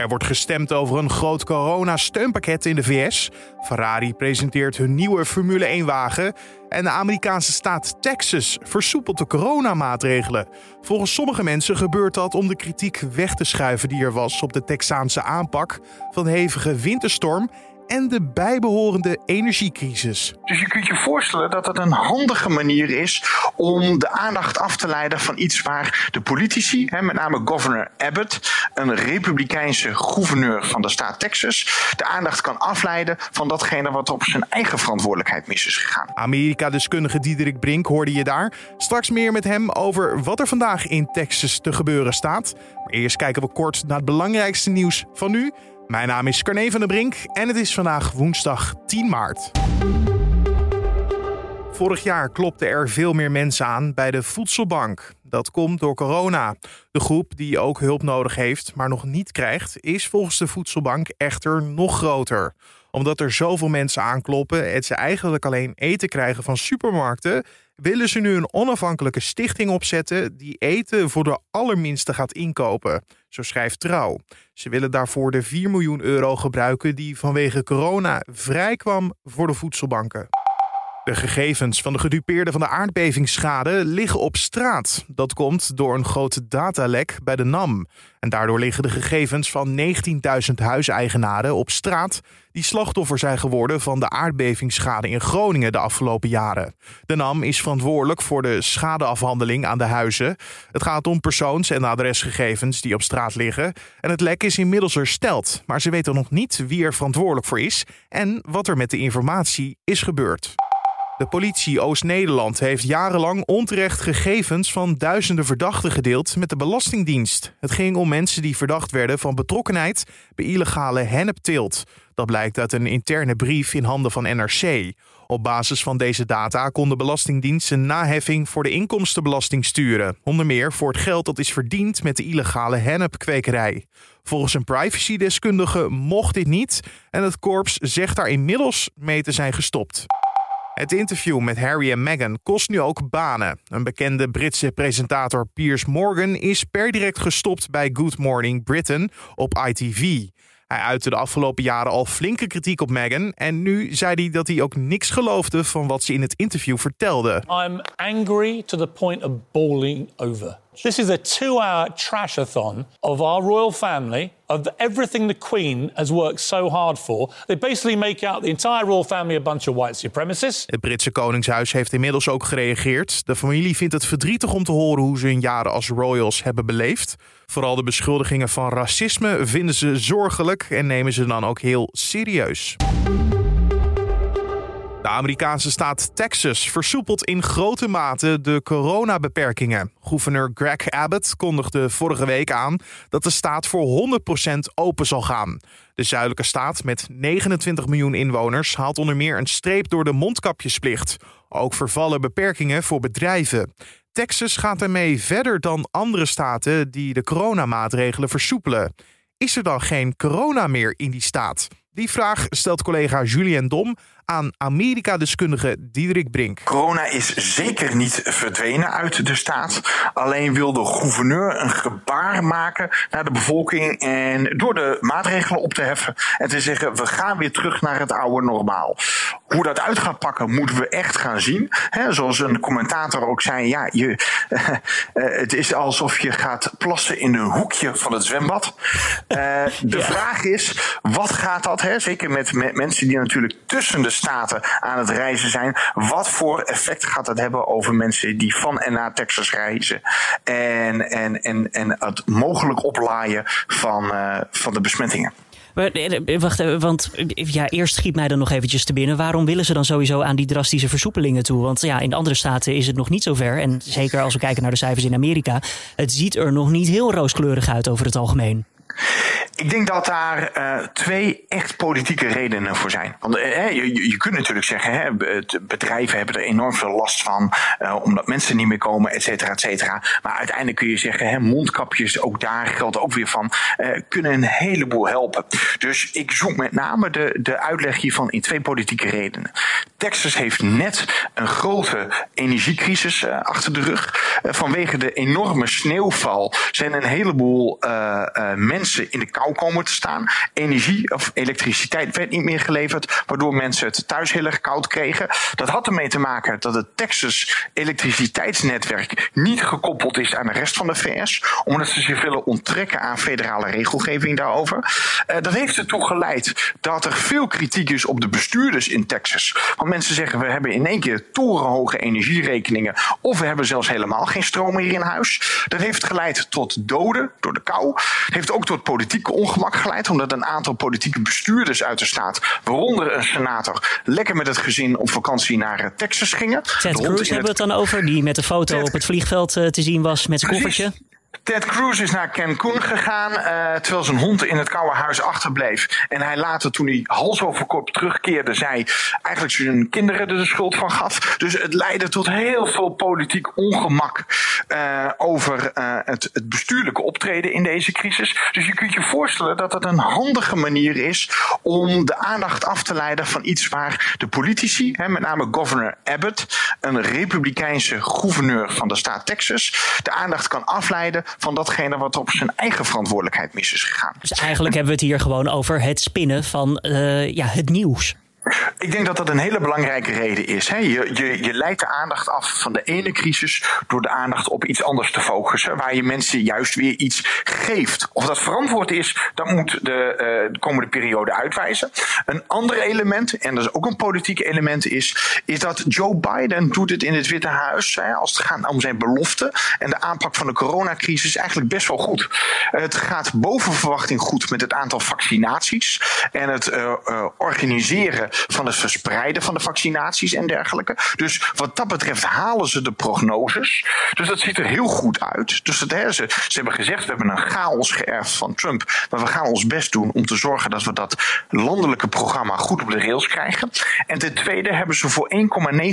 Er wordt gestemd over een groot corona-steunpakket in de VS. Ferrari presenteert hun nieuwe Formule 1-wagen. En de Amerikaanse staat Texas versoepelt de coronamaatregelen. Volgens sommige mensen gebeurt dat om de kritiek weg te schuiven die er was op de Texaanse aanpak van hevige winterstorm en de bijbehorende energiecrisis. Dus je kunt je voorstellen dat het een handige manier is om de aandacht af te leiden van iets waar de politici, met name governor Abbott, een republikeinse gouverneur van de staat Texas, de aandacht kan afleiden van datgene wat op zijn eigen verantwoordelijkheid mis is gegaan. Amerika-deskundige Diederik Brink hoorde je daar. Straks meer met hem over wat er vandaag in Texas te gebeuren staat. Maar eerst kijken we kort naar het belangrijkste nieuws van nu. Mijn naam is Carne van der Brink en het is vandaag woensdag 10 maart. Vorig jaar klopten er veel meer mensen aan bij de voedselbank. Dat komt door corona. De groep die ook hulp nodig heeft, maar nog niet krijgt, is volgens de voedselbank echter nog groter. Omdat er zoveel mensen aankloppen en ze eigenlijk alleen eten krijgen van supermarkten, willen ze nu een onafhankelijke stichting opzetten die eten voor de allerminste gaat inkopen. Zo schrijft Trouw. Ze willen daarvoor de 4 miljoen euro gebruiken die vanwege corona vrijkwam voor de voedselbanken. De gegevens van de gedupeerden van de aardbevingsschade liggen op straat. Dat komt door een groot datalek bij de NAM. En daardoor liggen de gegevens van 19.000 huiseigenaren op straat die slachtoffer zijn geworden van de aardbevingsschade in Groningen de afgelopen jaren. De NAM is verantwoordelijk voor de schadeafhandeling aan de huizen. Het gaat om persoons- en adresgegevens die op straat liggen. En het lek is inmiddels hersteld, maar ze weten nog niet wie er verantwoordelijk voor is en wat er met de informatie is gebeurd. De politie Oost-Nederland heeft jarenlang onterecht gegevens van duizenden verdachten gedeeld met de Belastingdienst. Het ging om mensen die verdacht werden van betrokkenheid bij illegale hennepteelt. Dat blijkt uit een interne brief in handen van NRC. Op basis van deze data kon de Belastingdienst een naheffing voor de inkomstenbelasting sturen. Onder meer voor het geld dat is verdiend met de illegale hennepkwekerij. Volgens een privacydeskundige mocht dit niet en het korps zegt daar inmiddels mee te zijn gestopt. Het interview met Harry en Meghan kost nu ook banen. Een bekende Britse presentator Piers Morgan is per direct gestopt bij Good Morning Britain op ITV. Hij uitte de afgelopen jaren al flinke kritiek op Meghan en nu zei hij dat hij ook niks geloofde van wat ze in het interview vertelde. I'm angry to the point of bawling over. This is a two-hour trashathon of our royal family, of everything the Queen has worked so hard for. They basically make out the entire royal family a bunch of white supremacists. Het Britse Koningshuis heeft inmiddels ook gereageerd. De familie vindt het verdrietig om te horen hoe ze hun jaren als royals hebben beleefd. Vooral de beschuldigingen van racisme vinden ze zorgelijk en nemen ze dan ook heel serieus. De Amerikaanse staat Texas versoepelt in grote mate de coronabeperkingen. Gouverneur Greg Abbott kondigde vorige week aan dat de staat voor 100% open zal gaan. De zuidelijke staat met 29 miljoen inwoners haalt onder meer een streep door de mondkapjesplicht. Ook vervallen beperkingen voor bedrijven. Texas gaat daarmee verder dan andere staten die de coronamaatregelen versoepelen. Is er dan geen corona meer in die staat? Die vraag stelt collega Julien Dom aan Amerika-deskundige Diederik Brink. Corona is zeker niet verdwenen uit de staat. Alleen wil de gouverneur een gebaar maken naar de bevolking en door de maatregelen op te heffen en te zeggen we gaan weer terug naar het oude normaal. Hoe dat uit gaat pakken moeten we echt gaan zien. zoals een commentator ook zei, ja, je, uh, het is alsof je gaat plassen in een hoekje van het zwembad. Uh, de vraag is, wat gaat dat, hè? zeker met, met mensen die natuurlijk tussen de staten aan het reizen zijn. Wat voor effect gaat dat hebben over mensen die van en naar Texas reizen? En, en, en, en het mogelijk oplaaien van, uh, van de besmettingen. Wacht even, want ja, eerst schiet mij dan nog eventjes te binnen. Waarom willen ze dan sowieso aan die drastische versoepelingen toe? Want ja, in andere staten is het nog niet zo ver. En zeker als we kijken naar de cijfers in Amerika. Het ziet er nog niet heel rooskleurig uit over het algemeen. Ik denk dat daar uh, twee echt politieke redenen voor zijn. Want uh, je, je kunt natuurlijk zeggen, hè, bedrijven hebben er enorm veel last van, uh, omdat mensen niet meer komen, et cetera, et cetera. Maar uiteindelijk kun je zeggen, hè, mondkapjes, ook daar geldt ook weer van, kunnen een heleboel helpen. Dus ik zoek met name de, de uitleg hiervan in twee politieke redenen. Texas heeft net een grote energiecrisis achter de rug. vanwege de enorme sneeuwval zijn een heleboel mensen in de kou komen te staan. Energie of elektriciteit werd niet meer geleverd, waardoor mensen het thuis heel erg koud kregen. Dat had ermee te maken dat het Texas elektriciteitsnetwerk niet gekoppeld is aan de rest van de VS, omdat ze zich willen onttrekken aan federale regelgeving daarover. Uh, dat heeft ertoe geleid dat er veel kritiek is op de bestuurders in Texas. Want mensen zeggen we hebben in één keer torenhoge energierekeningen of we hebben zelfs helemaal geen stroom meer in huis. Dat heeft geleid tot doden door de kou. Het heeft ook tot politieke ongemak geleid, omdat een aantal politieke bestuurders uit de staat, waaronder een senator, lekker met het gezin op vakantie naar eh, Texas gingen. Ted Cruz hebben we het dan over, die met de foto op het vliegveld uh, te zien was met zijn koffertje. Ted Cruz is naar Cancun gegaan, uh, terwijl zijn hond in het koude huis achterbleef. En hij later, toen hij hals over kop terugkeerde, zei eigenlijk zijn kinderen er de schuld van gaf. Dus het leidde tot heel veel politiek ongemak uh, over uh, het, bestuurlijke optreden in deze crisis. Dus je kunt je voorstellen dat het een handige manier is om de aandacht af te leiden van iets waar de politici, hè, met name governor Abbott, een republikeinse gouverneur van de staat Texas, de aandacht kan afleiden van datgene wat op zijn eigen verantwoordelijkheid mis is gegaan. Dus eigenlijk hebben we het hier gewoon over het spinnen van uh, ja, het nieuws. Ik denk dat dat een hele belangrijke reden is. Hè. Je, je, je leidt de aandacht af van de ene crisis door de aandacht op iets anders te focussen, waar je mensen juist weer iets geeft. Of dat verantwoord is, dat moet de, de komende periode uitwijzen. Een ander element, en dat is ook een politiek element, is, is dat Joe Biden doet het in het Witte Huis, hè, als het gaat om zijn belofte en de aanpak van de coronacrisis, eigenlijk best wel goed. Het gaat boven verwachting goed met het aantal vaccinaties en het uh, uh, organiseren van het verspreiden van de vaccinaties en dergelijke. Dus wat dat betreft halen ze de prognoses. Dus dat ziet er heel goed uit. Dus dat, hè, ze, ze hebben gezegd, we hebben een chaos geërfd van Trump. Maar we gaan ons best doen om te zorgen dat we dat landelijke programma goed op de rails krijgen. En ten tweede hebben ze voor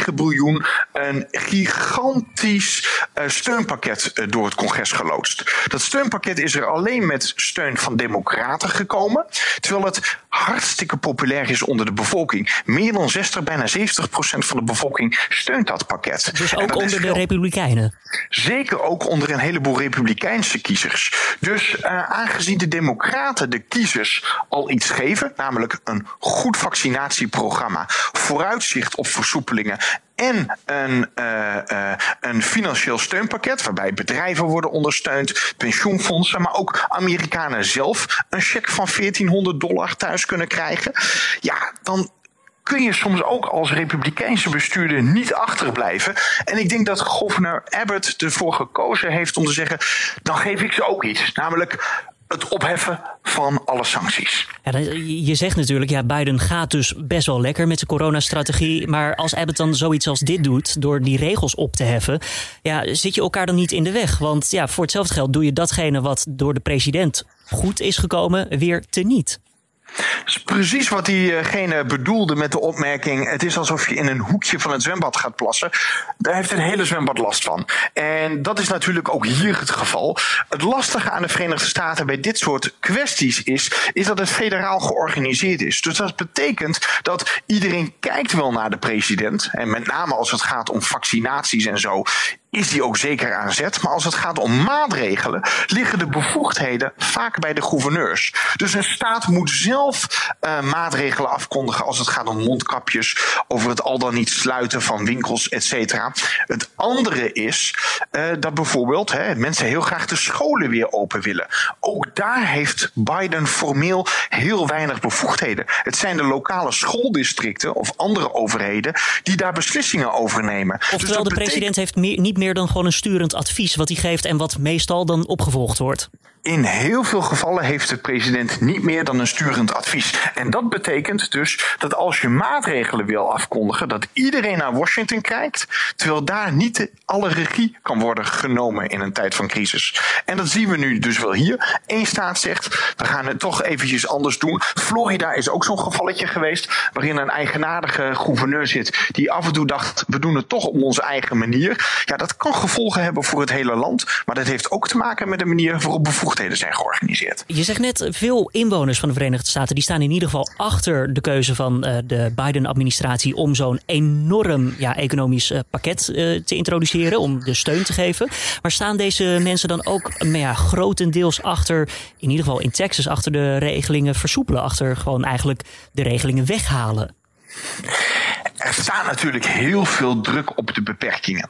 1,9 biljoen een gigantisch uh, steunpakket uh, door het congres geloodst. Dat steunpakket is er alleen met steun van democraten gekomen. Terwijl het hartstikke populair is onder de bevolking. Meer dan 60, bijna 70 procent van de bevolking steunt dat pakket. Dus ook onder de Republikeinen? Zeker ook onder een heleboel Republikeinse kiezers. Dus uh, aangezien de Democraten de kiezers al iets geven, namelijk een goed vaccinatieprogramma, vooruitzicht op versoepelingen en een, uh, uh, een financieel steunpakket waarbij bedrijven worden ondersteund, pensioenfondsen, maar ook Amerikanen zelf een cheque van 1400 dollar thuis kunnen krijgen. Ja, dan kun je soms ook als republikeinse bestuurder niet achterblijven. En ik denk dat gouverneur Abbott ervoor gekozen heeft om te zeggen: dan geef ik ze ook iets. Namelijk het opheffen van alle sancties. Ja, je zegt natuurlijk, ja, Biden gaat dus best wel lekker met zijn coronastrategie. Maar als Abbott dan zoiets als dit doet, door die regels op te heffen, ja, zit je elkaar dan niet in de weg? Want ja, voor hetzelfde geld doe je datgene wat door de president goed is gekomen, weer teniet. Precies wat diegene bedoelde met de opmerking: het is alsof je in een hoekje van het zwembad gaat plassen. Daar heeft het hele zwembad last van. En dat is natuurlijk ook hier het geval. Het lastige aan de Verenigde Staten bij dit soort kwesties is, is dat het federaal georganiseerd is. Dus dat betekent dat iedereen kijkt wel naar de president. En met name als het gaat om vaccinaties en zo is die ook zeker aan zet. Maar als het gaat om maatregelen, liggen de bevoegdheden vaak bij de gouverneurs. Dus een staat moet zelf uh, maatregelen afkondigen als het gaat om mondkapjes, over het al dan niet sluiten van winkels, et cetera. Het andere is uh, dat bijvoorbeeld hè, mensen heel graag de scholen weer open willen. Ook daar heeft Biden formeel heel weinig bevoegdheden. Het zijn de lokale schooldistricten of andere overheden die daar beslissingen over nemen. Oftewel, dus de president heeft meer, niet meer dan gewoon een sturend advies wat hij geeft en wat meestal dan opgevolgd wordt. In heel veel gevallen heeft de president niet meer dan een sturend advies. En dat betekent dus dat als je maatregelen wil afkondigen, dat iedereen naar Washington kijkt, terwijl daar niet alle regie kan worden genomen in een tijd van crisis. En dat zien we nu dus wel hier. Eén staat zegt, we gaan het toch eventjes anders doen. Florida is ook zo'n gevalletje geweest, waarin een eigenaardige gouverneur zit, die af en toe dacht, we doen het toch op onze eigen manier. Ja, dat kan gevolgen hebben voor het hele land, maar dat heeft ook te maken met de manier waarop bijvoorbeeld bevoegdheden zijn georganiseerd. Je zegt net, veel inwoners van de Verenigde Staten die staan in ieder geval achter de keuze van uh, de Biden-administratie om zo'n enorm ja, economisch uh, pakket uh, te introduceren, om de steun te geven. Maar staan deze mensen dan ook ja, grotendeels achter, in ieder geval in Texas, achter de regelingen versoepelen, achter gewoon eigenlijk de regelingen weghalen? er staat natuurlijk heel veel druk op de beperkingen.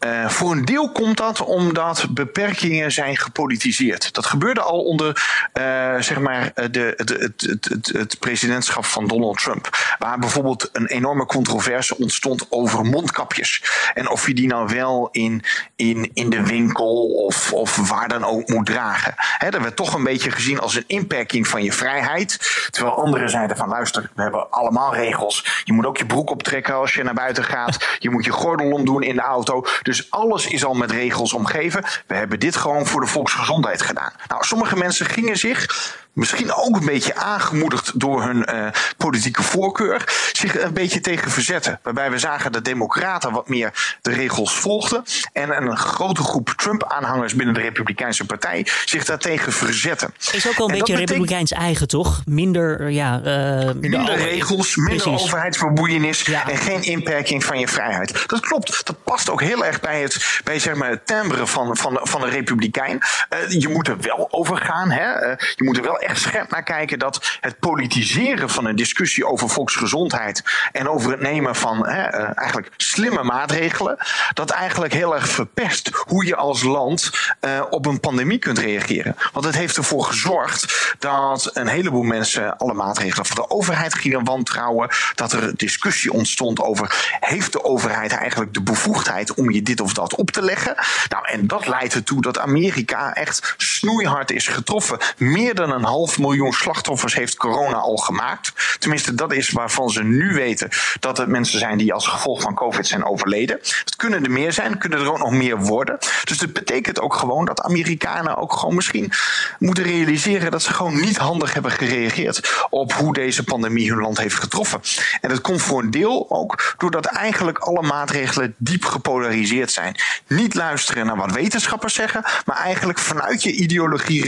Uh, voor een deel komt dat omdat beperkingen zijn gepolitiseerd. Dat gebeurde al onder uh, zeg maar de, de, het, het, het, presidentschap van Donald Trump. Waar bijvoorbeeld een enorme controverse ontstond over mondkapjes. En of je die nou wel in, in, in de winkel of, of waar dan ook moet dragen. He, dat werd toch een beetje gezien als een inperking van je vrijheid. Terwijl anderen zeiden van luister, we hebben allemaal regels. Je moet ook je broek optrekken als je naar buiten gaat. Je moet je gordel omdoen in de auto. Dus alles is al met regels omgeven. We hebben dit gewoon voor de volksgezondheid gedaan. Nou, sommige mensen gingen zich misschien ook een beetje aangemoedigd door hun uh, politieke voorkeur, zich een beetje tegen verzetten. Waarbij we zagen dat democraten wat meer de regels volgden en een grote groep Trump-aanhangers binnen de Republikeinse Partij zich daartegen verzetten. Is ook wel een beetje Republikeins eigen, toch? Minder, ja, uh, minder, minder regels, minder Precies. overheidsverboeienis ja. en geen inperking van je vrijheid. Dat klopt. Dat past ook heel erg bij het, bij, zeg maar, het timbre van, van, van een Republikein. Uh, je moet er wel over gaan. Hè? je moet er wel echt scherp naar kijken dat het politiseren van een discussie over volksgezondheid en over het nemen van hè, uh, eigenlijk slimme maatregelen, dat eigenlijk heel erg verpest hoe je als land uh, op een pandemie kunt reageren. Want het heeft ervoor gezorgd dat een heleboel mensen alle maatregelen van de overheid gingen wantrouwen, dat er discussie ontstond over heeft de overheid eigenlijk de bevoegdheid om je dit of dat op te leggen. Nou, en dat leidt ertoe dat Amerika echt snoeihard is getroffen. Meer dan een half miljoen slachtoffers heeft corona al gemaakt. Tenminste, dat is waarvan ze nu weten dat het mensen zijn die als gevolg van COVID zijn overleden. Het kunnen er meer zijn, kunnen er ook nog meer worden. Dus dat betekent ook gewoon dat Amerikanen ook gewoon misschien moeten realiseren dat ze gewoon niet handig hebben gereageerd op hoe deze pandemie hun land heeft getroffen. En dat komt voor een deel ook doordat eigenlijk alle maatregelen diep gepolariseerd zijn. Niet luisteren naar wat wetenschappers zeggen, maar eigenlijk vanuit je ideologie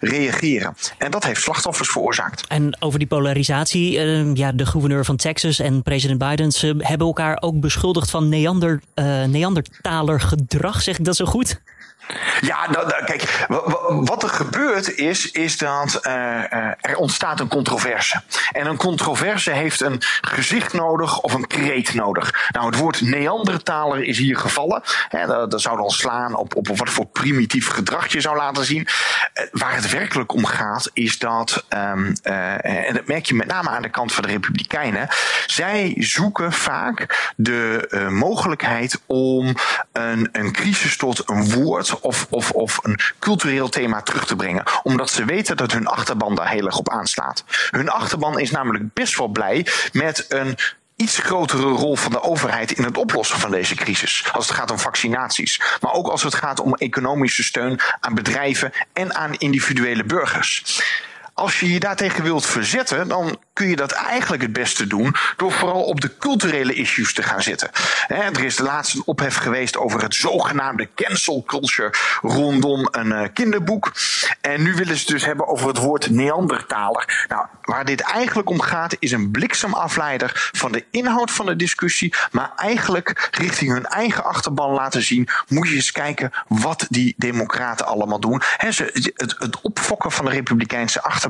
reageren. En dat heeft slachtoffers veroorzaakt. En over die polarisatie, uh, ja, de gouverneur van Texas en president Biden ze hebben elkaar ook beschuldigd van Neander, uh, Neandertaler gedrag. Zeg ik dat zo goed? Ja, nou, nou, kijk, wat er gebeurt is, is dat uh, er ontstaat een controverse. En een controverse heeft een gezicht nodig of een kreet nodig. Nou, het woord Neandertaler is hier gevallen. Dat, zou dan slaan op, op wat voor primitief gedrag je zou laten zien. Uh, waar het werkelijk om gaat, is dat, um, en dat merk je met name aan de kant van de Republikeinen, zij zoeken vaak de mogelijkheid om een, een crisis tot een woord of, of, of een cultureel thema terug te brengen. Omdat ze weten dat hun achterban daar heel erg op aanslaat. Hun achterban is namelijk best wel blij met een iets grotere rol van de overheid in het oplossen van deze crisis. Als het gaat om vaccinaties. Maar ook als het gaat om economische steun aan bedrijven en aan individuele burgers. Als je je daartegen wilt verzetten, dan kun je dat eigenlijk het beste doen door vooral op de culturele issues te gaan zitten. er is de laatste ophef geweest over het zogenaamde cancel culture rondom een uh, kinderboek. En nu willen ze het dus hebben over het woord Neandertaler. Nou, waar dit eigenlijk om gaat, is een bliksemafleider van de inhoud van de discussie, maar eigenlijk richting hun eigen achterban laten zien. Moet je eens kijken wat die democraten allemaal doen. ze, het, het opfokken van de republikeinse achterban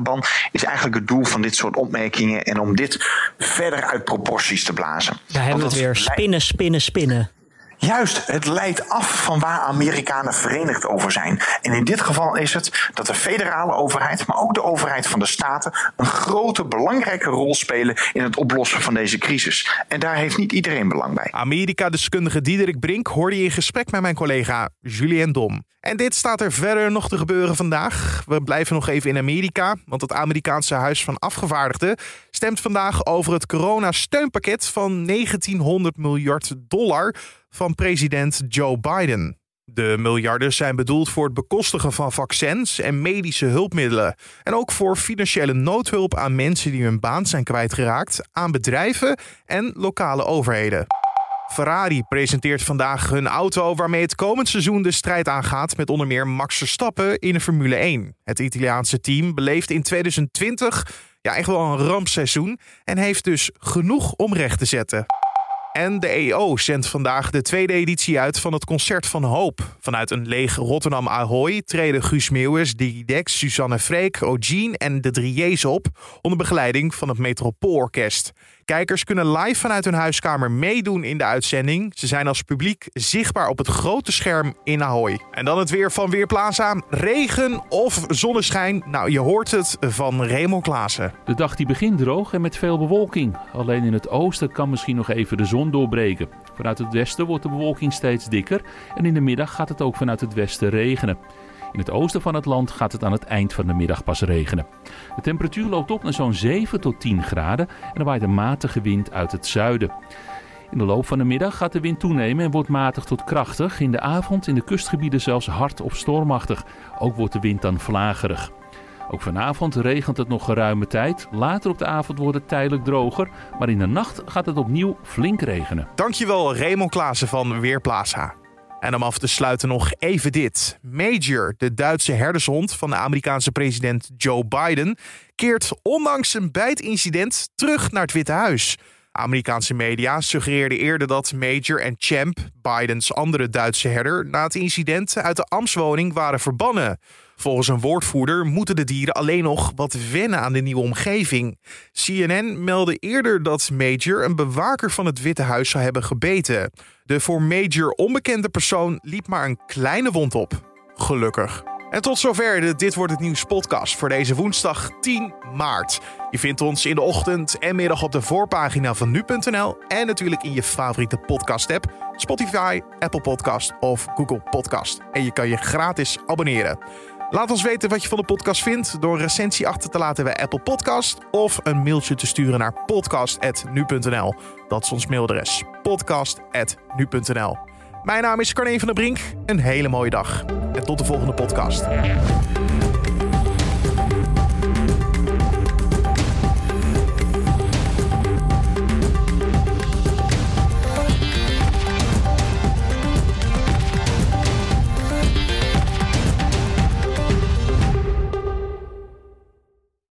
is eigenlijk het doel van dit soort opmerkingen en om dit verder uit proporties te blazen. Daar hebben we het weer. Spinnen, spinnen, spinnen. Juist, het leidt af van waar Amerikanen verenigd over zijn. En in dit geval is het dat de federale overheid, maar ook de overheid van de staten, een grote, belangrijke rol spelen in het oplossen van deze crisis. En daar heeft niet iedereen belang bij. Amerika-deskundige Diederik Brink hoorde je in gesprek met mijn collega Julien Dom. En dit staat er verder nog te gebeuren vandaag. We blijven nog even in Amerika, want het Amerikaanse Huis van Afgevaardigden stemt vandaag over het coronasteunpakket van 1900 miljard dollar van president Joe Biden. De miljarden zijn bedoeld voor het bekostigen van vaccins en medische hulpmiddelen. En ook voor financiële noodhulp aan mensen die hun baan zijn kwijtgeraakt, aan bedrijven en lokale overheden. Ferrari presenteert vandaag hun auto waarmee het komend seizoen de strijd aangaat met onder meer Max Verstappen in de Formule 1. Het Italiaanse team beleeft in 2020 ja, echt wel een rampseizoen en heeft dus genoeg om recht te zetten. En de EO zendt vandaag de tweede editie uit van het Concert van Hoop. Vanuit een leeg Rotterdam Ahoy treden Guus Diggy Dex, Suzanne Freek, O'Gene en de Drieërs op... onder begeleiding van het Metropoolorkest. Kijkers kunnen live vanuit hun huiskamer meedoen in de uitzending. Ze zijn als publiek zichtbaar op het grote scherm in Ahoy. En dan het weer van Weerplaza. Regen of zonneschijn. Nou, je hoort het van Remo Klaassen. De dag die begint droog en met veel bewolking. Alleen in het oosten kan misschien nog even de zon doorbreken. Vanuit het westen wordt de bewolking steeds dikker. En in de middag gaat het ook vanuit het westen regenen. In het oosten van het land gaat het aan het eind van de middag pas regenen. De temperatuur loopt op naar zo'n 7 tot 10 graden en er waait een matige wind uit het zuiden. In de loop van de middag gaat de wind toenemen en wordt matig tot krachtig. In de avond in de kustgebieden zelfs hard of stormachtig. Ook wordt de wind dan vlagerig. Ook vanavond regent het nog geruime tijd. Later op de avond wordt het tijdelijk droger. Maar in de nacht gaat het opnieuw flink regenen. Dankjewel Raymond Klaassen van Weerplaza. En om af te sluiten nog even dit. Major, de Duitse herdershond van de Amerikaanse president Joe Biden, keert ondanks een bijtincident terug naar het Witte Huis. Amerikaanse media suggereerden eerder dat Major en Champ, Bidens andere Duitse herder, na het incident uit de ambtswoning waren verbannen. Volgens een woordvoerder moeten de dieren alleen nog wat wennen aan de nieuwe omgeving. CNN meldde eerder dat Major een bewaker van het Witte Huis zou hebben gebeten. De voor Major onbekende persoon liep maar een kleine wond op. Gelukkig. En tot zover de Dit Wordt Het Nieuws podcast voor deze woensdag 10 maart. Je vindt ons in de ochtend en middag op de voorpagina van nu.nl en natuurlijk in je favoriete podcast app, Spotify, Apple Podcast of Google Podcast. En je kan je gratis abonneren. Laat ons weten wat je van de podcast vindt door een recensie achter te laten bij Apple Podcast of een mailtje te sturen naar podcast.nu.nl. Dat is ons mailadres podcast.nu.nl. Mijn naam is Carne van der Brink. Een hele mooie dag en tot de volgende podcast.